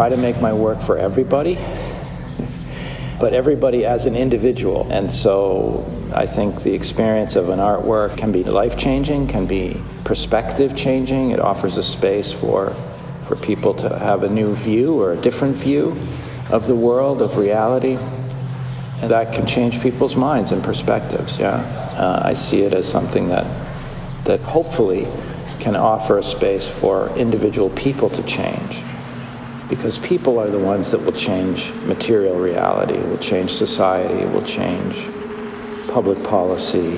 Try to make my work for everybody, but everybody as an individual. And so I think the experience of an artwork can be life changing, can be perspective changing. It offers a space for, for people to have a new view or a different view of the world, of reality. And that can change people's minds and perspectives, yeah. Uh, I see it as something that, that hopefully can offer a space for individual people to change. Because people are the ones that will change material reality, will change society, will change public policy,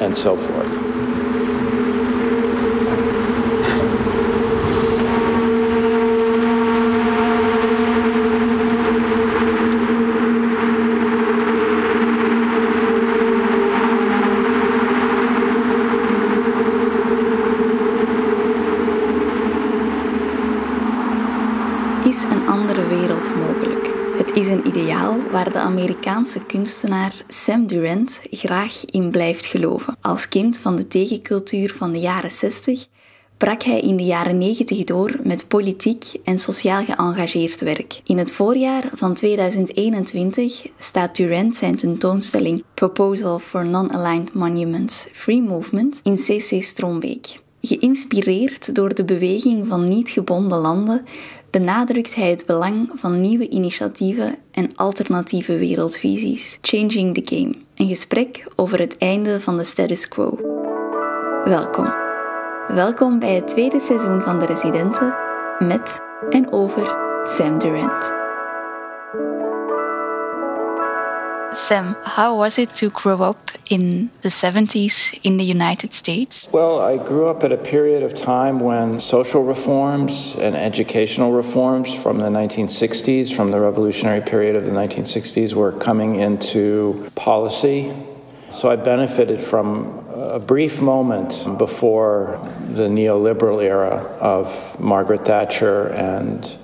and so forth. Amerikaanse kunstenaar Sam Durant graag in blijft geloven. Als kind van de tegencultuur van de jaren 60 brak hij in de jaren 90 door met politiek en sociaal geëngageerd werk. In het voorjaar van 2021 staat Durant zijn tentoonstelling Proposal for Non-Aligned Monuments Free Movement in CC Strombeek. Geïnspireerd door de beweging van niet gebonden landen benadrukt hij het belang van nieuwe initiatieven en alternatieve wereldvisies. Changing the Game, een gesprek over het einde van de status quo. Welkom. Welkom bij het tweede seizoen van De Residenten met en over Sam Durant. Sam, how was it to grow up in the 70s in the United States? Well, I grew up at a period of time when social reforms and educational reforms from the 1960s, from the revolutionary period of the 1960s, were coming into policy. So I benefited from a brief moment before the neoliberal era of Margaret Thatcher and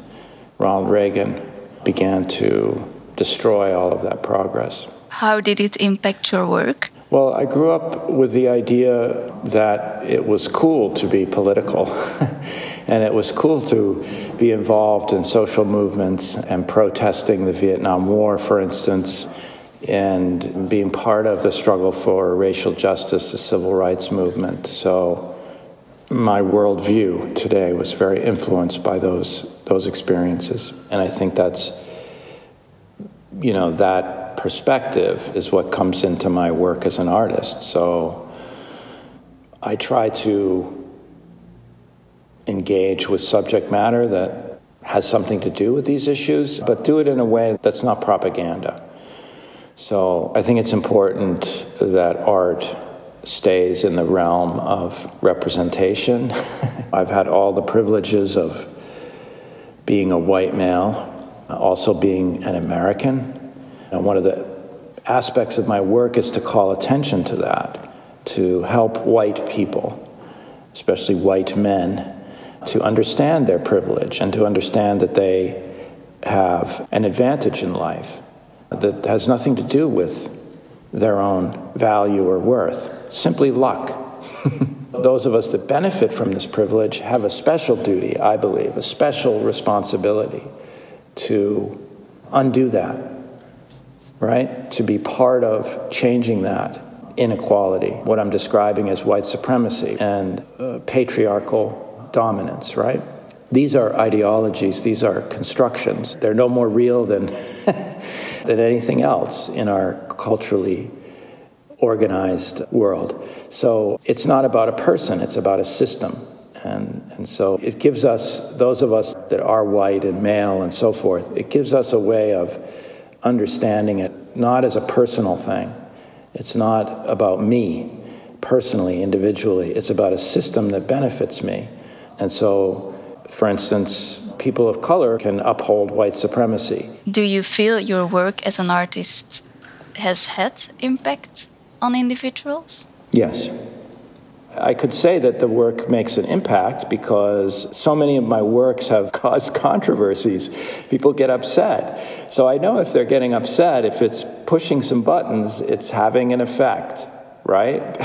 Ronald Reagan began to destroy all of that progress. How did it impact your work? Well, I grew up with the idea that it was cool to be political and it was cool to be involved in social movements and protesting the Vietnam War, for instance, and being part of the struggle for racial justice, the civil rights movement. So my worldview today was very influenced by those those experiences. And I think that's you know, that perspective is what comes into my work as an artist. So I try to engage with subject matter that has something to do with these issues, but do it in a way that's not propaganda. So I think it's important that art stays in the realm of representation. I've had all the privileges of being a white male also being an American. And one of the aspects of my work is to call attention to that, to help white people, especially white men, to understand their privilege and to understand that they have an advantage in life that has nothing to do with their own value or worth, simply luck. Those of us that benefit from this privilege have a special duty, I believe, a special responsibility to undo that, right? To be part of changing that inequality, what I'm describing as white supremacy and uh, patriarchal dominance, right? These are ideologies, these are constructions. They're no more real than, than anything else in our culturally organized world. So it's not about a person, it's about a system. And, and so it gives us, those of us that are white and male and so forth, it gives us a way of understanding it not as a personal thing. It's not about me personally, individually. It's about a system that benefits me. And so, for instance, people of color can uphold white supremacy. Do you feel your work as an artist has had impact on individuals? Yes. I could say that the work makes an impact because so many of my works have caused controversies. People get upset. So I know if they're getting upset, if it's pushing some buttons, it's having an effect, right?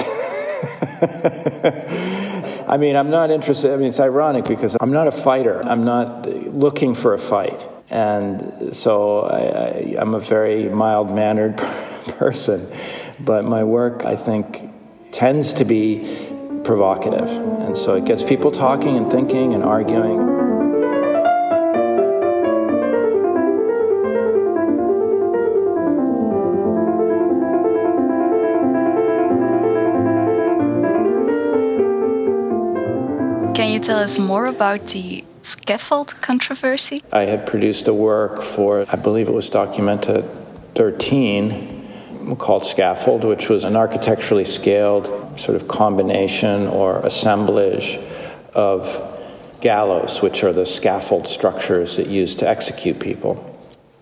I mean, I'm not interested. I mean, it's ironic because I'm not a fighter. I'm not looking for a fight. And so I, I, I'm a very mild mannered person. But my work, I think, tends to be provocative. And so it gets people talking and thinking and arguing. Can you tell us more about the scaffold controversy? I had produced a work for, I believe it was Documenta 13, called Scaffold, which was an architecturally scaled sort of combination or assemblage of gallows, which are the scaffold structures that used to execute people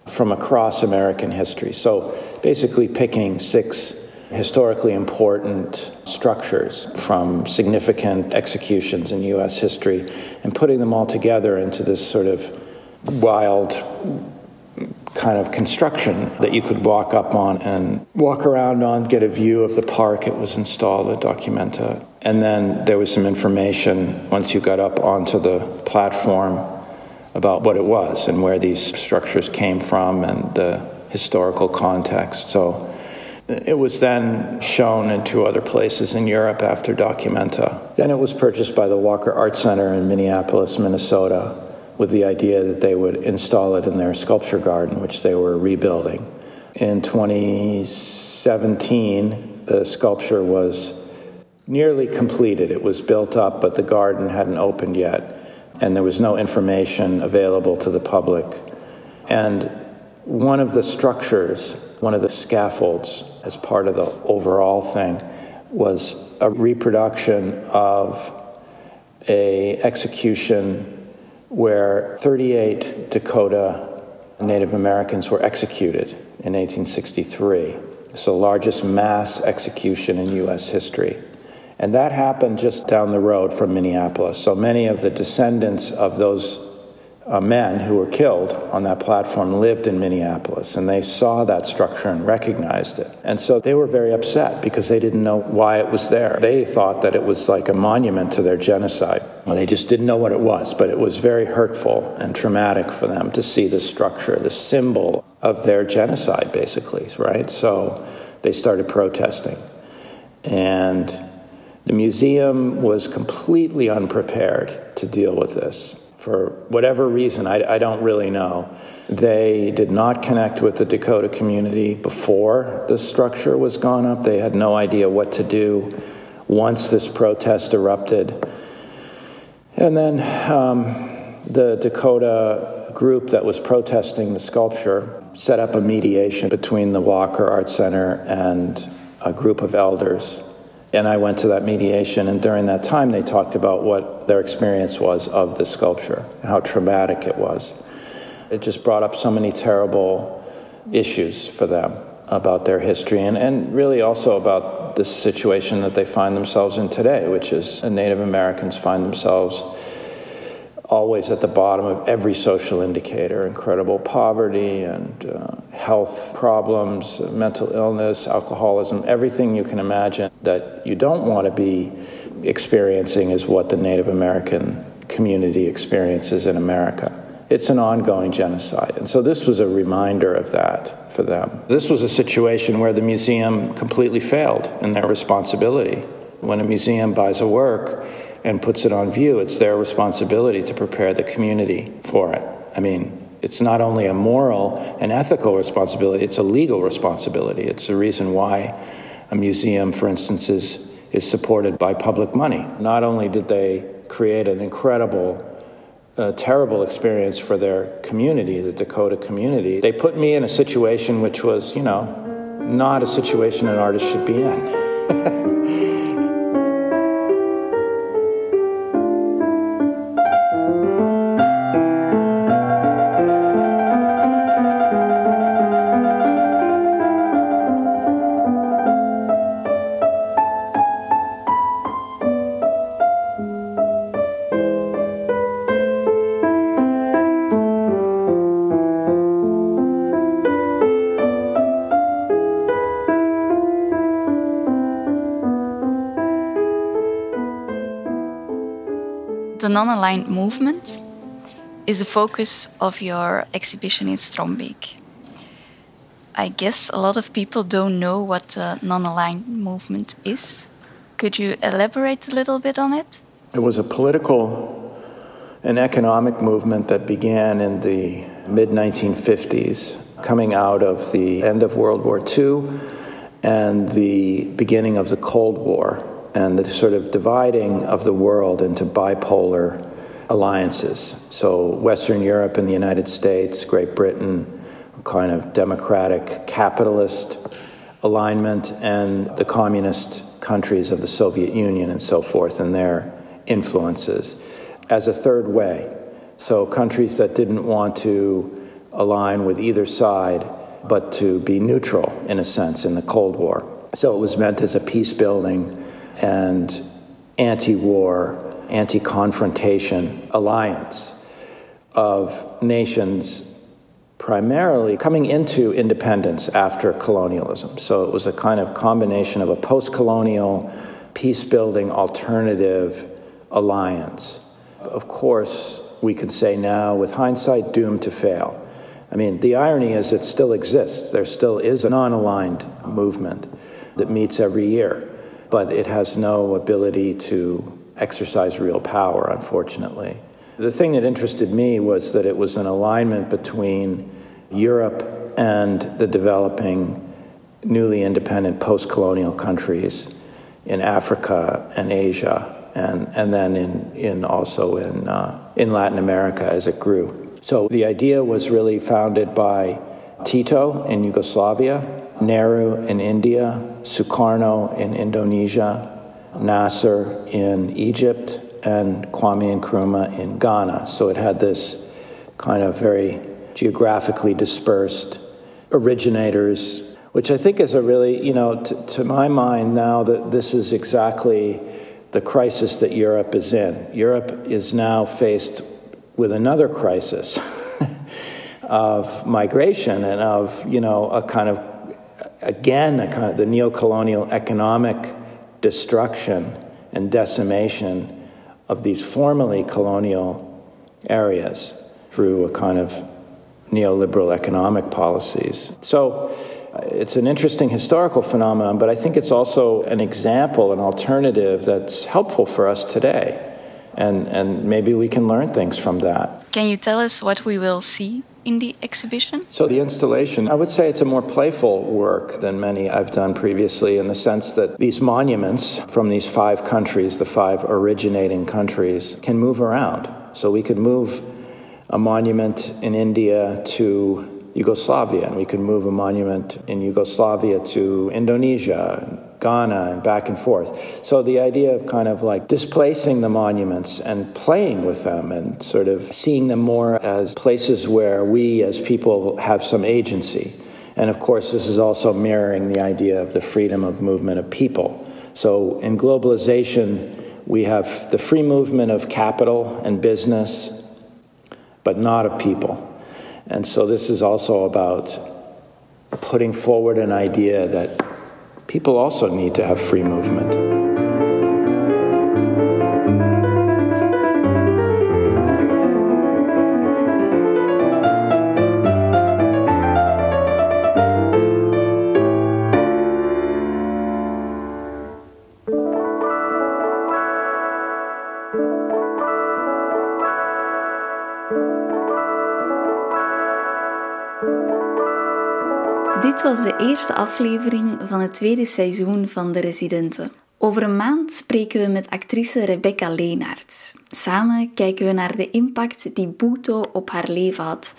from across American history. So basically, picking six historically important structures from significant executions in US history and putting them all together into this sort of wild kind of construction that you could walk up on and walk around on, get a view of the park it was installed at Documenta. And then there was some information once you got up onto the platform about what it was and where these structures came from and the historical context. So it was then shown in two other places in Europe after Documenta. Then it was purchased by the Walker Art Center in Minneapolis, Minnesota with the idea that they would install it in their sculpture garden, which they were rebuilding. In 2017, the sculpture was nearly completed. It was built up, but the garden hadn't opened yet, and there was no information available to the public. And one of the structures, one of the scaffolds, as part of the overall thing, was a reproduction of a execution where 38 Dakota Native Americans were executed in 1863. It's the largest mass execution in U.S. history. And that happened just down the road from Minneapolis. So many of the descendants of those uh, men who were killed on that platform lived in Minneapolis and they saw that structure and recognized it. And so they were very upset because they didn't know why it was there. They thought that it was like a monument to their genocide. Well, they just didn't know what it was, but it was very hurtful and traumatic for them to see the structure, the symbol of their genocide, basically, right? So they started protesting. And the museum was completely unprepared to deal with this for whatever reason, I, I, don't really know. They did not connect with the Dakota community before the structure was gone up. They had no idea what to do once this protest erupted. And then um, the Dakota group that was protesting the sculpture set up a mediation between the Walker Art Center and a group of elders and I went to that mediation, and during that time, they talked about what their experience was of the sculpture, how traumatic it was. It just brought up so many terrible issues for them about their history, and, and really also about the situation that they find themselves in today, which is Native Americans find themselves always at the bottom of every social indicator incredible poverty and uh, health problems, mental illness, alcoholism, everything you can imagine that you don't want to be experiencing is what the Native American community experiences in America. It's an ongoing genocide. And so this was a reminder of that for them. This was a situation where the museum completely failed in their responsibility. When a museum buys a work, and puts it on view, it's their responsibility to prepare the community for it. I mean, it's not only a moral and ethical responsibility, it's a legal responsibility. It's the reason why a museum, for instance, is, is supported by public money. Not only did they create an incredible, uh, terrible experience for their community, the Dakota community, they put me in a situation which was, you know, not a situation an artist should be in. The non aligned movement is the focus of your exhibition in Strombeek. I guess a lot of people don't know what the non aligned movement is. Could you elaborate a little bit on it? It was a political and economic movement that began in the mid 1950s, coming out of the end of World War II and the beginning of the Cold War and the sort of dividing of the world into bipolar alliances. So, Western Europe and the United States, Great Britain, kind of democratic capitalist alignment, and the communist countries of the Soviet Union and so forth, and their influences as a third way. So, countries that didn't want to align with either side, but to be neutral, in a sense, in the Cold War. So, it was meant as a peace building and anti war, anti confrontation alliance of nations primarily coming into independence after colonialism. So it was a kind of combination of a post colonial, peace building alternative alliance. Of course, we can say now, with hindsight, doomed to fail. I mean, the irony is it still exists. There still is a non aligned movement that meets every year, but it has no ability to exercise real power, unfortunately. The thing that interested me was that it was an alignment between Europe and the developing, newly independent post colonial countries in Africa and Asia, and, and then in, in also in, uh, in Latin America as it grew. So the idea was really founded by Tito in Yugoslavia, Nehru in India, Sukarno in Indonesia, Nasser in Egypt, and Kwame Nkrumah in Ghana. So it had this kind of very geographically dispersed originators, which I think is a really, you know, t- to my mind now that this is exactly the crisis that Europe is in. Europe is now faced with another crisis of migration and of, you know, a kind of, again, a kind of the neo-colonial economic destruction and decimation of these formerly colonial areas through a kind of neoliberal economic policies. So uh, it's an interesting historical phenomenon, but I think it's also an example, an alternative that's helpful for us today. And, and maybe we can learn things from that. Can you tell us what we will see in the exhibition? So, the installation, I would say it's a more playful work than many I've done previously in the sense that these monuments from these five countries, the five originating countries, can move around. So, we could move a monument in India to Yugoslavia, and we could move a monument in Yugoslavia to Indonesia, Ghana, and back and forth. So the idea of kind of like displacing the monuments and playing with them and sort of seeing them more as places where we as people have some agency. And of course, this is also mirroring the idea of the freedom of movement of people. So in globalization, we have the free movement of capital and business, but not of people. And so this is also about putting forward an idea that people also need to have free movement. Eerste aflevering van het tweede seizoen van De Residenten. Over een maand spreken we met actrice Rebecca Leenaerts. Samen kijken we naar de impact die Buto op haar leven had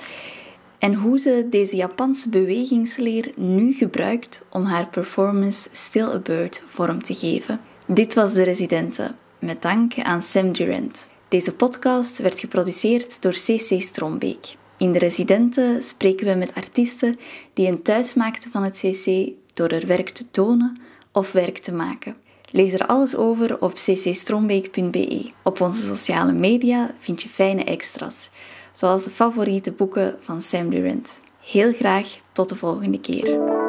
en hoe ze deze Japanse bewegingsleer nu gebruikt om haar performance Still a Bird vorm te geven. Dit was De Residenten, met dank aan Sam Durant. Deze podcast werd geproduceerd door CC Strombeek. In de residenten spreken we met artiesten die een thuis maakten van het CC door er werk te tonen of werk te maken. Lees er alles over op ccstrombeek.be. Op onze sociale media vind je fijne extra's, zoals de favoriete boeken van Sam Durant. Heel graag tot de volgende keer.